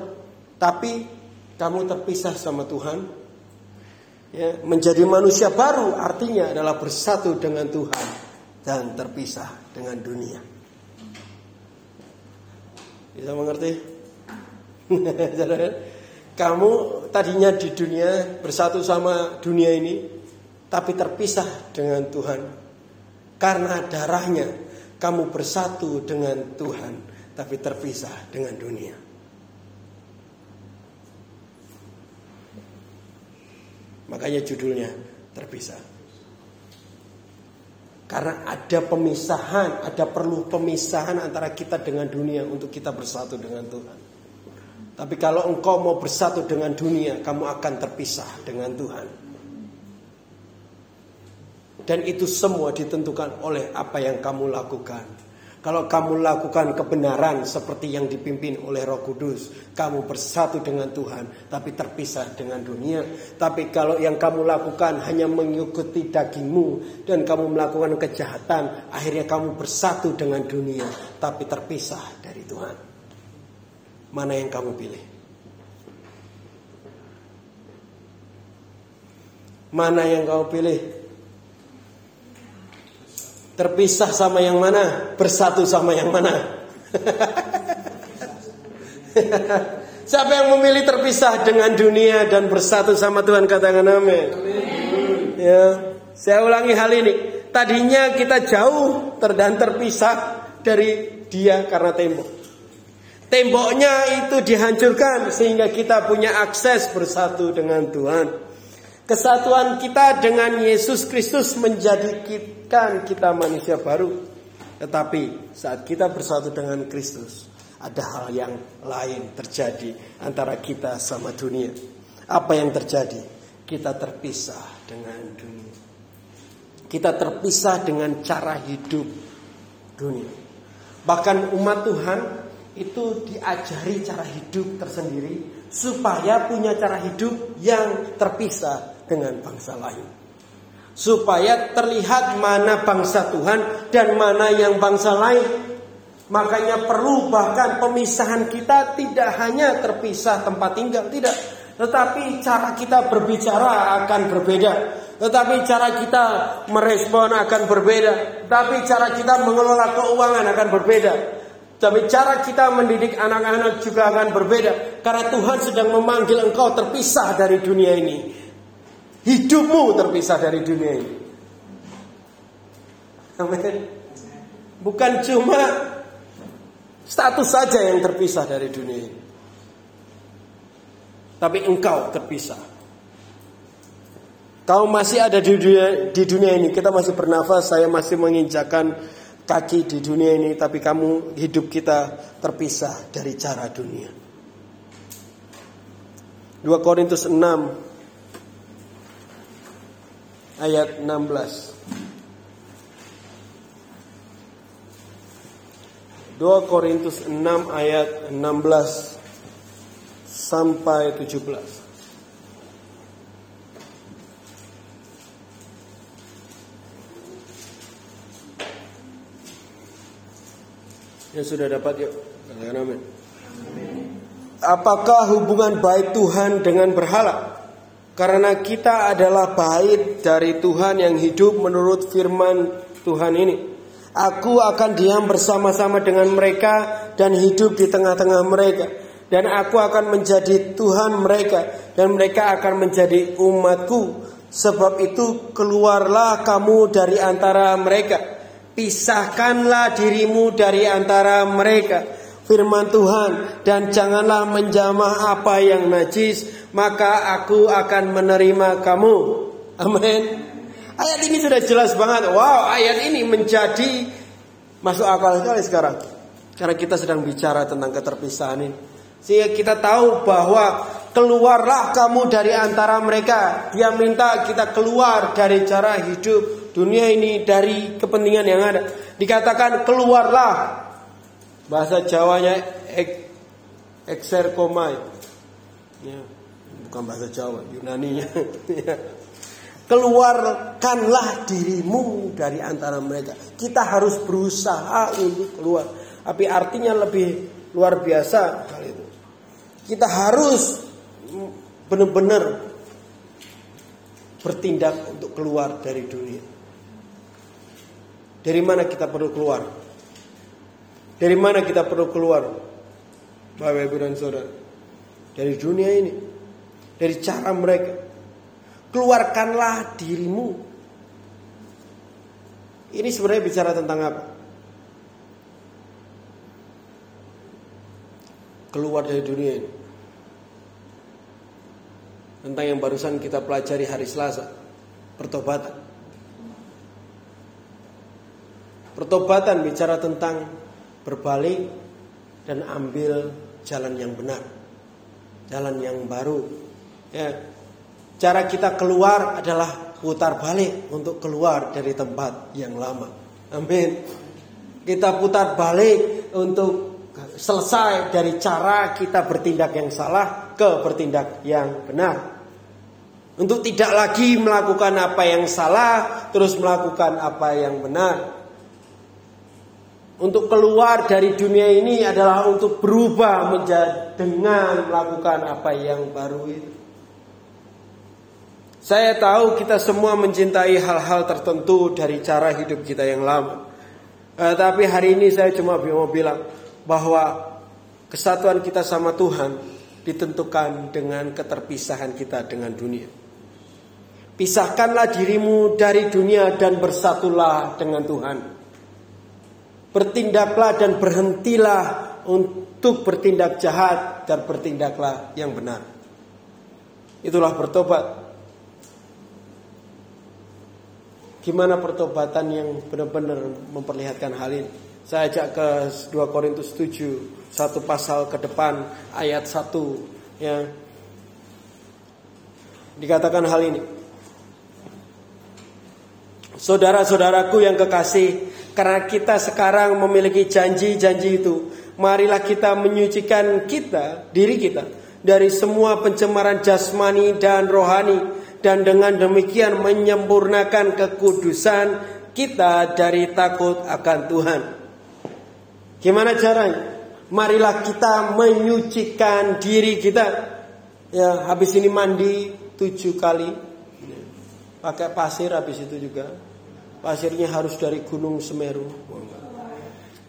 Speaker 1: tapi kamu terpisah sama Tuhan. Ya, menjadi manusia baru artinya adalah bersatu dengan Tuhan dan terpisah dengan dunia. Bisa mengerti? Kamu tadinya di dunia bersatu sama dunia ini, tapi terpisah dengan Tuhan. Karena darahnya, kamu bersatu dengan Tuhan, tapi terpisah dengan dunia. Makanya judulnya terpisah. Karena ada pemisahan, ada perlu pemisahan antara kita dengan dunia untuk kita bersatu dengan Tuhan. Tapi kalau engkau mau bersatu dengan dunia, kamu akan terpisah dengan Tuhan. Dan itu semua ditentukan oleh apa yang kamu lakukan. Kalau kamu lakukan kebenaran seperti yang dipimpin oleh Roh Kudus, kamu bersatu dengan Tuhan, tapi terpisah dengan dunia. Tapi kalau yang kamu lakukan hanya mengikuti dagingmu dan kamu melakukan kejahatan, akhirnya kamu bersatu dengan dunia, tapi terpisah dari Tuhan. Mana yang kamu pilih? Mana yang kamu pilih? Terpisah sama yang mana? Bersatu sama yang mana? Siapa yang memilih terpisah dengan dunia dan bersatu sama Tuhan katakan amin. Ya, saya ulangi hal ini. Tadinya kita jauh dan terpisah dari dia karena tembok. Temboknya itu dihancurkan sehingga kita punya akses bersatu dengan Tuhan. Kesatuan kita dengan Yesus Kristus menjadikan kita manusia baru. Tetapi saat kita bersatu dengan Kristus, ada hal yang lain terjadi antara kita sama dunia. Apa yang terjadi? Kita terpisah dengan dunia. Kita terpisah dengan cara hidup dunia. Bahkan umat Tuhan itu diajari cara hidup tersendiri supaya punya cara hidup yang terpisah dengan bangsa lain. Supaya terlihat mana bangsa Tuhan dan mana yang bangsa lain. Makanya perlu bahkan pemisahan kita tidak hanya terpisah tempat tinggal, tidak. Tetapi cara kita berbicara akan berbeda. Tetapi cara kita merespon akan berbeda. Tetapi cara kita mengelola keuangan akan berbeda. Tapi cara kita mendidik anak-anak juga akan berbeda. Karena Tuhan sedang memanggil engkau terpisah dari dunia ini. Hidupmu terpisah dari dunia ini. Amin. Bukan cuma status saja yang terpisah dari dunia ini. Tapi engkau terpisah. Kau masih ada di dunia, di dunia ini. Kita masih bernafas. Saya masih menginjakan kaki di dunia ini. Tapi kamu hidup kita terpisah dari cara dunia. 2 Korintus 6 ayat 16. 2 Korintus 6 ayat 16 sampai 17. Yang sudah dapat yuk. Amin. Apakah hubungan baik Tuhan dengan berhala? Karena kita adalah bait dari Tuhan yang hidup menurut firman Tuhan ini. Aku akan diam bersama-sama dengan mereka dan hidup di tengah-tengah mereka. Dan aku akan menjadi Tuhan mereka dan mereka akan menjadi umatku. Sebab itu keluarlah kamu dari antara mereka. Pisahkanlah dirimu dari antara mereka firman Tuhan dan janganlah menjamah apa yang najis maka aku akan menerima kamu. Amin. Ayat ini sudah jelas banget. Wow ayat ini menjadi masuk akal sekali sekarang. Karena kita sedang bicara tentang keterpisahan ini. Sehingga kita tahu bahwa keluarlah kamu dari antara mereka dia minta kita keluar dari cara hidup dunia ini dari kepentingan yang ada. Dikatakan keluarlah. Bahasa Jawanya Exerkomai. Ya, bukan bahasa Jawa, Yunani-nya. Ya. Keluarkanlah dirimu dari antara mereka. Kita harus berusaha untuk keluar. Tapi artinya lebih luar biasa hal itu. Kita harus benar-benar bertindak untuk keluar dari dunia. Dari mana kita perlu keluar? Dari mana kita perlu keluar? Bapak Ibu dan Saudara. Dari dunia ini. Dari cara mereka. Keluarkanlah dirimu. Ini sebenarnya bicara tentang apa? Keluar dari dunia ini. Tentang yang barusan kita pelajari hari Selasa. Pertobatan. Pertobatan bicara tentang berbalik dan ambil jalan yang benar. Jalan yang baru. Ya, Cara kita keluar adalah putar balik untuk keluar dari tempat yang lama. Amin. Kita putar balik untuk selesai dari cara kita bertindak yang salah ke bertindak yang benar. Untuk tidak lagi melakukan apa yang salah, terus melakukan apa yang benar. Untuk keluar dari dunia ini adalah untuk berubah menjadi dengan melakukan apa yang baru itu. Saya tahu kita semua mencintai hal-hal tertentu dari cara hidup kita yang lama. Uh, tapi hari ini saya cuma mau bilang bahwa kesatuan kita sama Tuhan ditentukan dengan keterpisahan kita dengan dunia. Pisahkanlah dirimu dari dunia dan bersatulah dengan Tuhan. Bertindaklah dan berhentilah untuk bertindak jahat dan bertindaklah yang benar. Itulah bertobat. Gimana pertobatan yang benar-benar memperlihatkan hal ini? Saya ajak ke 2 Korintus 7, satu pasal ke depan ayat 1 ya. Dikatakan hal ini. Saudara-saudaraku yang kekasih, karena kita sekarang memiliki janji-janji itu, marilah kita menyucikan kita, diri kita dari semua pencemaran jasmani dan rohani dan dengan demikian menyempurnakan kekudusan kita dari takut akan Tuhan. Gimana caranya? Marilah kita menyucikan diri kita. Ya, habis ini mandi tujuh kali. Pakai pasir habis itu juga. Pasirnya harus dari Gunung Semeru.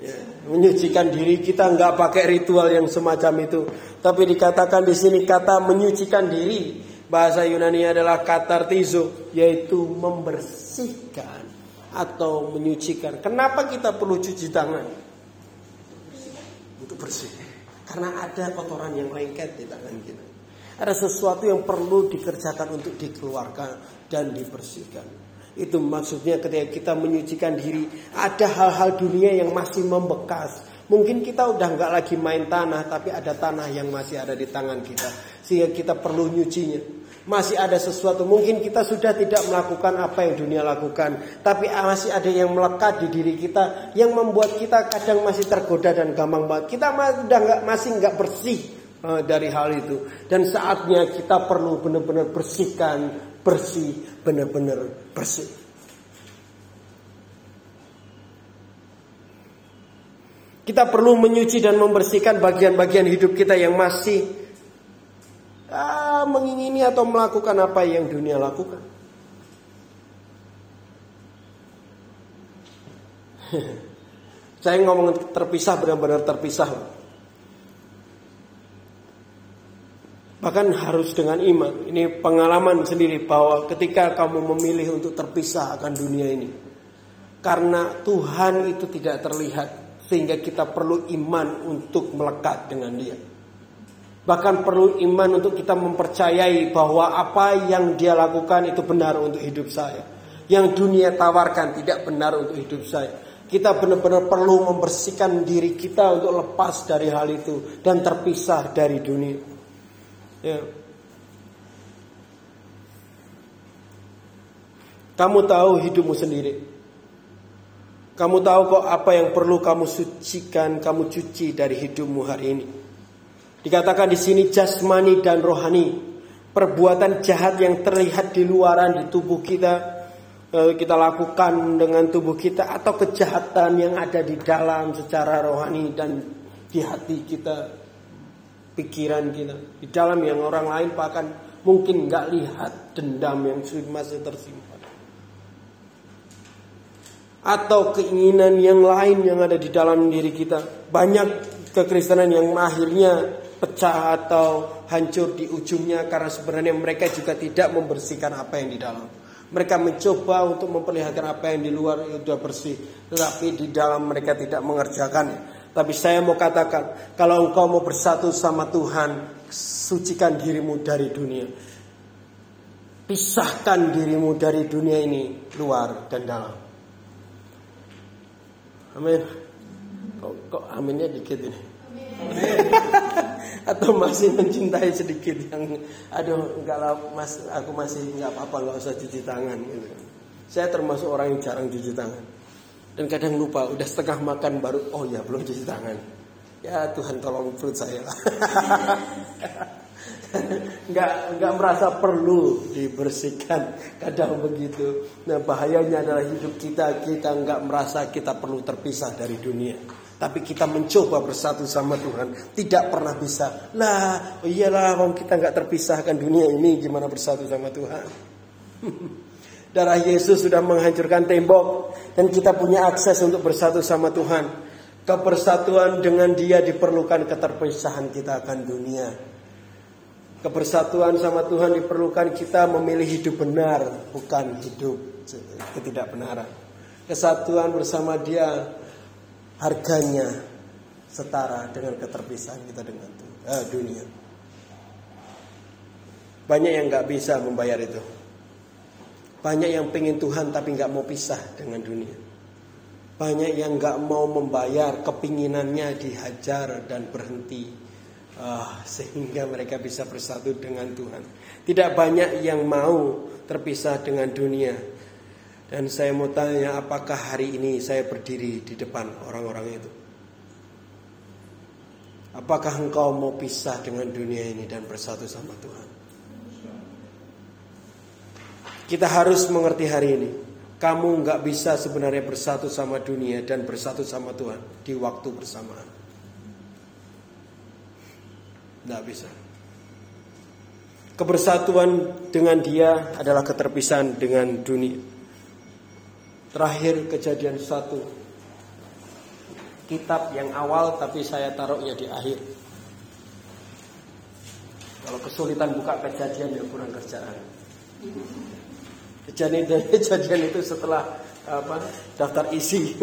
Speaker 1: Ya, menyucikan diri kita nggak pakai ritual yang semacam itu, tapi dikatakan di sini kata menyucikan diri Bahasa Yunani adalah katartizo, yaitu membersihkan atau menyucikan. Kenapa kita perlu cuci tangan? Untuk bersih. Karena ada kotoran yang lengket di tangan kita. Ada sesuatu yang perlu dikerjakan untuk dikeluarkan dan dibersihkan. Itu maksudnya ketika kita menyucikan diri, ada hal-hal dunia yang masih membekas. Mungkin kita udah nggak lagi main tanah, tapi ada tanah yang masih ada di tangan kita sehingga kita perlu nyucinya. Masih ada sesuatu, mungkin kita sudah tidak melakukan apa yang dunia lakukan, tapi masih ada yang melekat di diri kita yang membuat kita kadang masih tergoda dan gampang banget. Kita udah nggak masih nggak bersih uh, dari hal itu, dan saatnya kita perlu benar-benar bersihkan, bersih, benar-benar bersih. Kita perlu menyuci dan membersihkan bagian-bagian hidup kita yang masih mengingini atau melakukan apa yang dunia lakukan. Saya ngomong terpisah benar-benar terpisah. Bahkan harus dengan iman. Ini pengalaman sendiri bahwa ketika kamu memilih untuk terpisah akan dunia ini. Karena Tuhan itu tidak terlihat. Sehingga kita perlu iman untuk melekat dengan dia. Bahkan perlu iman untuk kita mempercayai bahwa apa yang dia lakukan itu benar untuk hidup saya. Yang dunia tawarkan tidak benar untuk hidup saya. Kita benar-benar perlu membersihkan diri kita untuk lepas dari hal itu dan terpisah dari dunia. Ya. Kamu tahu hidupmu sendiri. Kamu tahu kok apa yang perlu kamu sucikan, kamu cuci dari hidupmu hari ini. Dikatakan di sini jasmani dan rohani. Perbuatan jahat yang terlihat di luaran di tubuh kita eh, kita lakukan dengan tubuh kita atau kejahatan yang ada di dalam secara rohani dan di hati kita, pikiran kita, di dalam yang orang lain bahkan mungkin nggak lihat dendam yang masih tersimpan atau keinginan yang lain yang ada di dalam diri kita. Banyak kekristenan yang akhirnya pecah atau hancur di ujungnya karena sebenarnya mereka juga tidak membersihkan apa yang di dalam. Mereka mencoba untuk memperlihatkan apa yang di luar itu sudah bersih, tetapi di dalam mereka tidak mengerjakannya. Tapi saya mau katakan, kalau engkau mau bersatu sama Tuhan, sucikan dirimu dari dunia. Pisahkan dirimu dari dunia ini, luar dan dalam. Amin. Kok, kok aminnya dikit ini? Atau masih mencintai sedikit yang aduh enggak lah mas aku masih enggak apa-apa enggak usah cuci tangan gitu. Saya termasuk orang yang jarang cuci tangan. Dan kadang lupa udah setengah makan baru oh ya belum cuci tangan. Ya Tuhan tolong perut saya lah. nggak nggak merasa perlu dibersihkan kadang begitu nah bahayanya adalah hidup kita kita nggak merasa kita perlu terpisah dari dunia tapi kita mencoba bersatu sama Tuhan. Tidak pernah bisa. Lah oh iyalah kalau kita nggak terpisahkan dunia ini gimana bersatu sama Tuhan? Darah Yesus sudah menghancurkan tembok dan kita punya akses untuk bersatu sama Tuhan. Kepersatuan dengan Dia diperlukan keterpisahan kita akan dunia. Kebersatuan sama Tuhan diperlukan kita memilih hidup benar, bukan hidup ketidakbenaran. Kesatuan bersama Dia harganya setara dengan keterpisahan kita dengan eh, dunia. Banyak yang nggak bisa membayar itu. Banyak yang pengen Tuhan tapi nggak mau pisah dengan dunia. Banyak yang nggak mau membayar kepinginannya dihajar dan berhenti Ah, sehingga mereka bisa bersatu dengan Tuhan. Tidak banyak yang mau terpisah dengan dunia. Dan saya mau tanya, apakah hari ini saya berdiri di depan orang-orang itu? Apakah engkau mau pisah dengan dunia ini dan bersatu sama Tuhan? Kita harus mengerti hari ini. Kamu nggak bisa sebenarnya bersatu sama dunia dan bersatu sama Tuhan di waktu bersamaan. Tidak bisa. Kebersatuan dengan dia adalah keterpisahan dengan dunia. Terakhir kejadian satu. Kitab yang awal tapi saya taruhnya di akhir. Kalau kesulitan buka kejadian ya kurang kerjaan. Kejadian kejadian itu setelah apa daftar isi.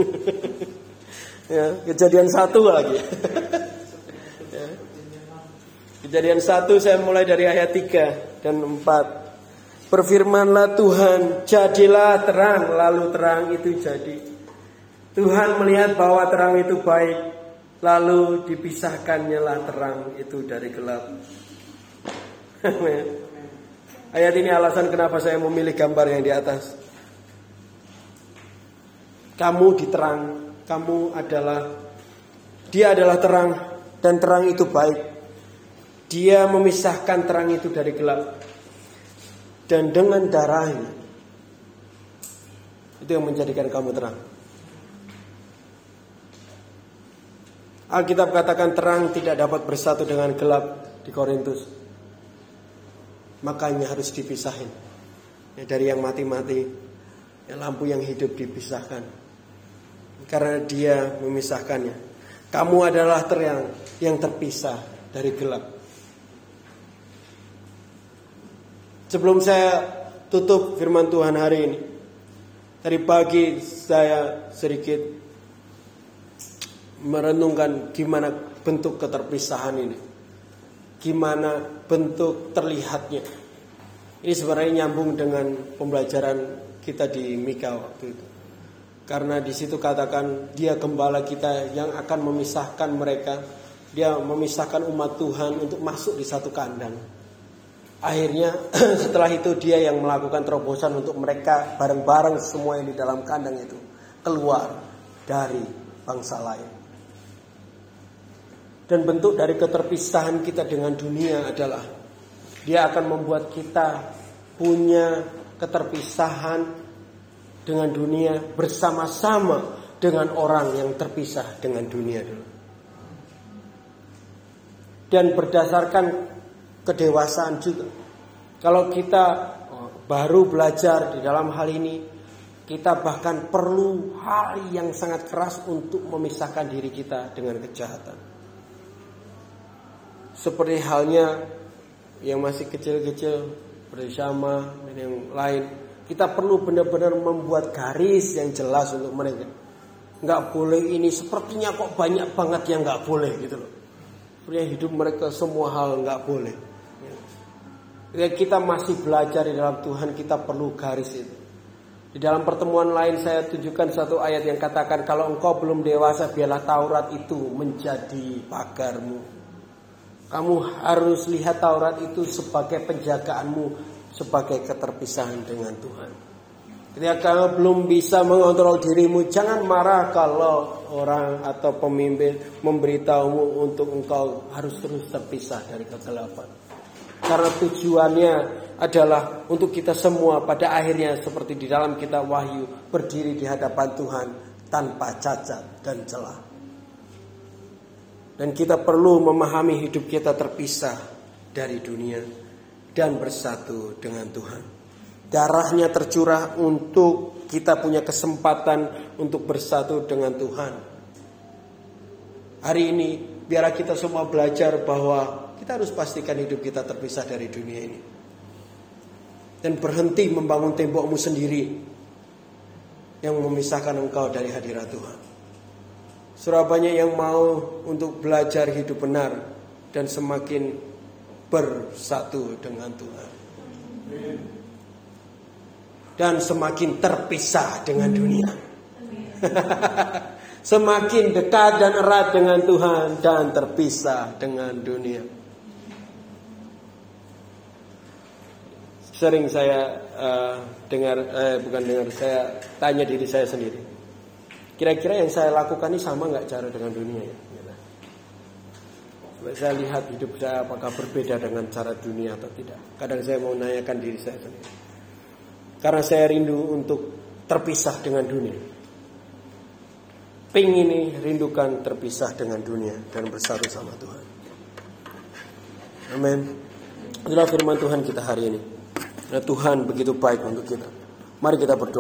Speaker 1: ya, kejadian satu lagi. Kejadian 1 saya mulai dari ayat 3 dan 4. Berfirmanlah Tuhan, jadilah terang, lalu terang itu jadi. Tuhan melihat bahwa terang itu baik, lalu dipisahkannya terang itu dari gelap. Ayat ini alasan kenapa saya memilih gambar yang di atas. Kamu diterang, kamu adalah dia adalah terang dan terang itu baik. Dia memisahkan terang itu dari gelap. Dan dengan darahnya. Itu yang menjadikan kamu terang. Alkitab katakan terang tidak dapat bersatu dengan gelap di Korintus. Makanya harus dipisahin. Ya, dari yang mati-mati, ya, lampu yang hidup dipisahkan. Karena dia memisahkannya. Kamu adalah terang yang terpisah dari gelap. Sebelum saya tutup firman Tuhan hari ini. Tadi pagi saya sedikit merenungkan gimana bentuk keterpisahan ini. Gimana bentuk terlihatnya. Ini sebenarnya nyambung dengan pembelajaran kita di Mika waktu itu. Karena di situ katakan dia gembala kita yang akan memisahkan mereka. Dia memisahkan umat Tuhan untuk masuk di satu kandang. Akhirnya setelah itu dia yang melakukan terobosan untuk mereka bareng-bareng semua yang di dalam kandang itu keluar dari bangsa lain. Dan bentuk dari keterpisahan kita dengan dunia adalah dia akan membuat kita punya keterpisahan dengan dunia bersama-sama dengan orang yang terpisah dengan dunia dulu. Dan berdasarkan kedewasaan juga. Kalau kita oh, baru belajar di dalam hal ini, kita bahkan perlu hal yang sangat keras untuk memisahkan diri kita dengan kejahatan. Seperti halnya yang masih kecil-kecil bersama dan yang lain. Kita perlu benar-benar membuat garis yang jelas untuk mereka. Nggak boleh ini sepertinya kok banyak banget yang nggak boleh gitu loh. Sepertinya hidup mereka semua hal nggak boleh. Kita masih belajar di dalam Tuhan kita perlu garis itu. Di dalam pertemuan lain saya tunjukkan satu ayat yang katakan kalau engkau belum dewasa biarlah Taurat itu menjadi pagarmu. Kamu harus lihat Taurat itu sebagai penjagaanmu, sebagai keterpisahan dengan Tuhan. Ketika kamu belum bisa mengontrol dirimu, jangan marah kalau orang atau pemimpin memberitahumu untuk engkau harus terus terpisah dari kegelapan. Karena tujuannya adalah untuk kita semua pada akhirnya seperti di dalam kitab Wahyu berdiri di hadapan Tuhan tanpa cacat dan celah. Dan kita perlu memahami hidup kita terpisah dari dunia dan bersatu dengan Tuhan. Darahnya tercurah untuk kita punya kesempatan untuk bersatu dengan Tuhan. Hari ini biar kita semua belajar bahwa kita harus pastikan hidup kita terpisah dari dunia ini. Dan berhenti membangun tembokmu sendiri yang memisahkan engkau dari hadirat Tuhan. Surabaya yang mau untuk belajar hidup benar dan semakin bersatu dengan Tuhan. Dan semakin terpisah dengan dunia. semakin dekat dan erat dengan Tuhan dan terpisah dengan dunia. Sering saya uh, dengar, eh, bukan dengar, saya tanya diri saya sendiri. Kira-kira yang saya lakukan ini sama nggak cara dengan dunia ya? Saya lihat hidup saya apakah berbeda dengan cara dunia atau tidak. Kadang saya mau nanyakan diri saya sendiri. Karena saya rindu untuk terpisah dengan dunia. Ping ini rindukan terpisah dengan dunia dan bersatu sama Tuhan. Amin. Itulah firman Tuhan kita hari ini. Tuhan begitu baik untuk kita. Mari kita berdoa.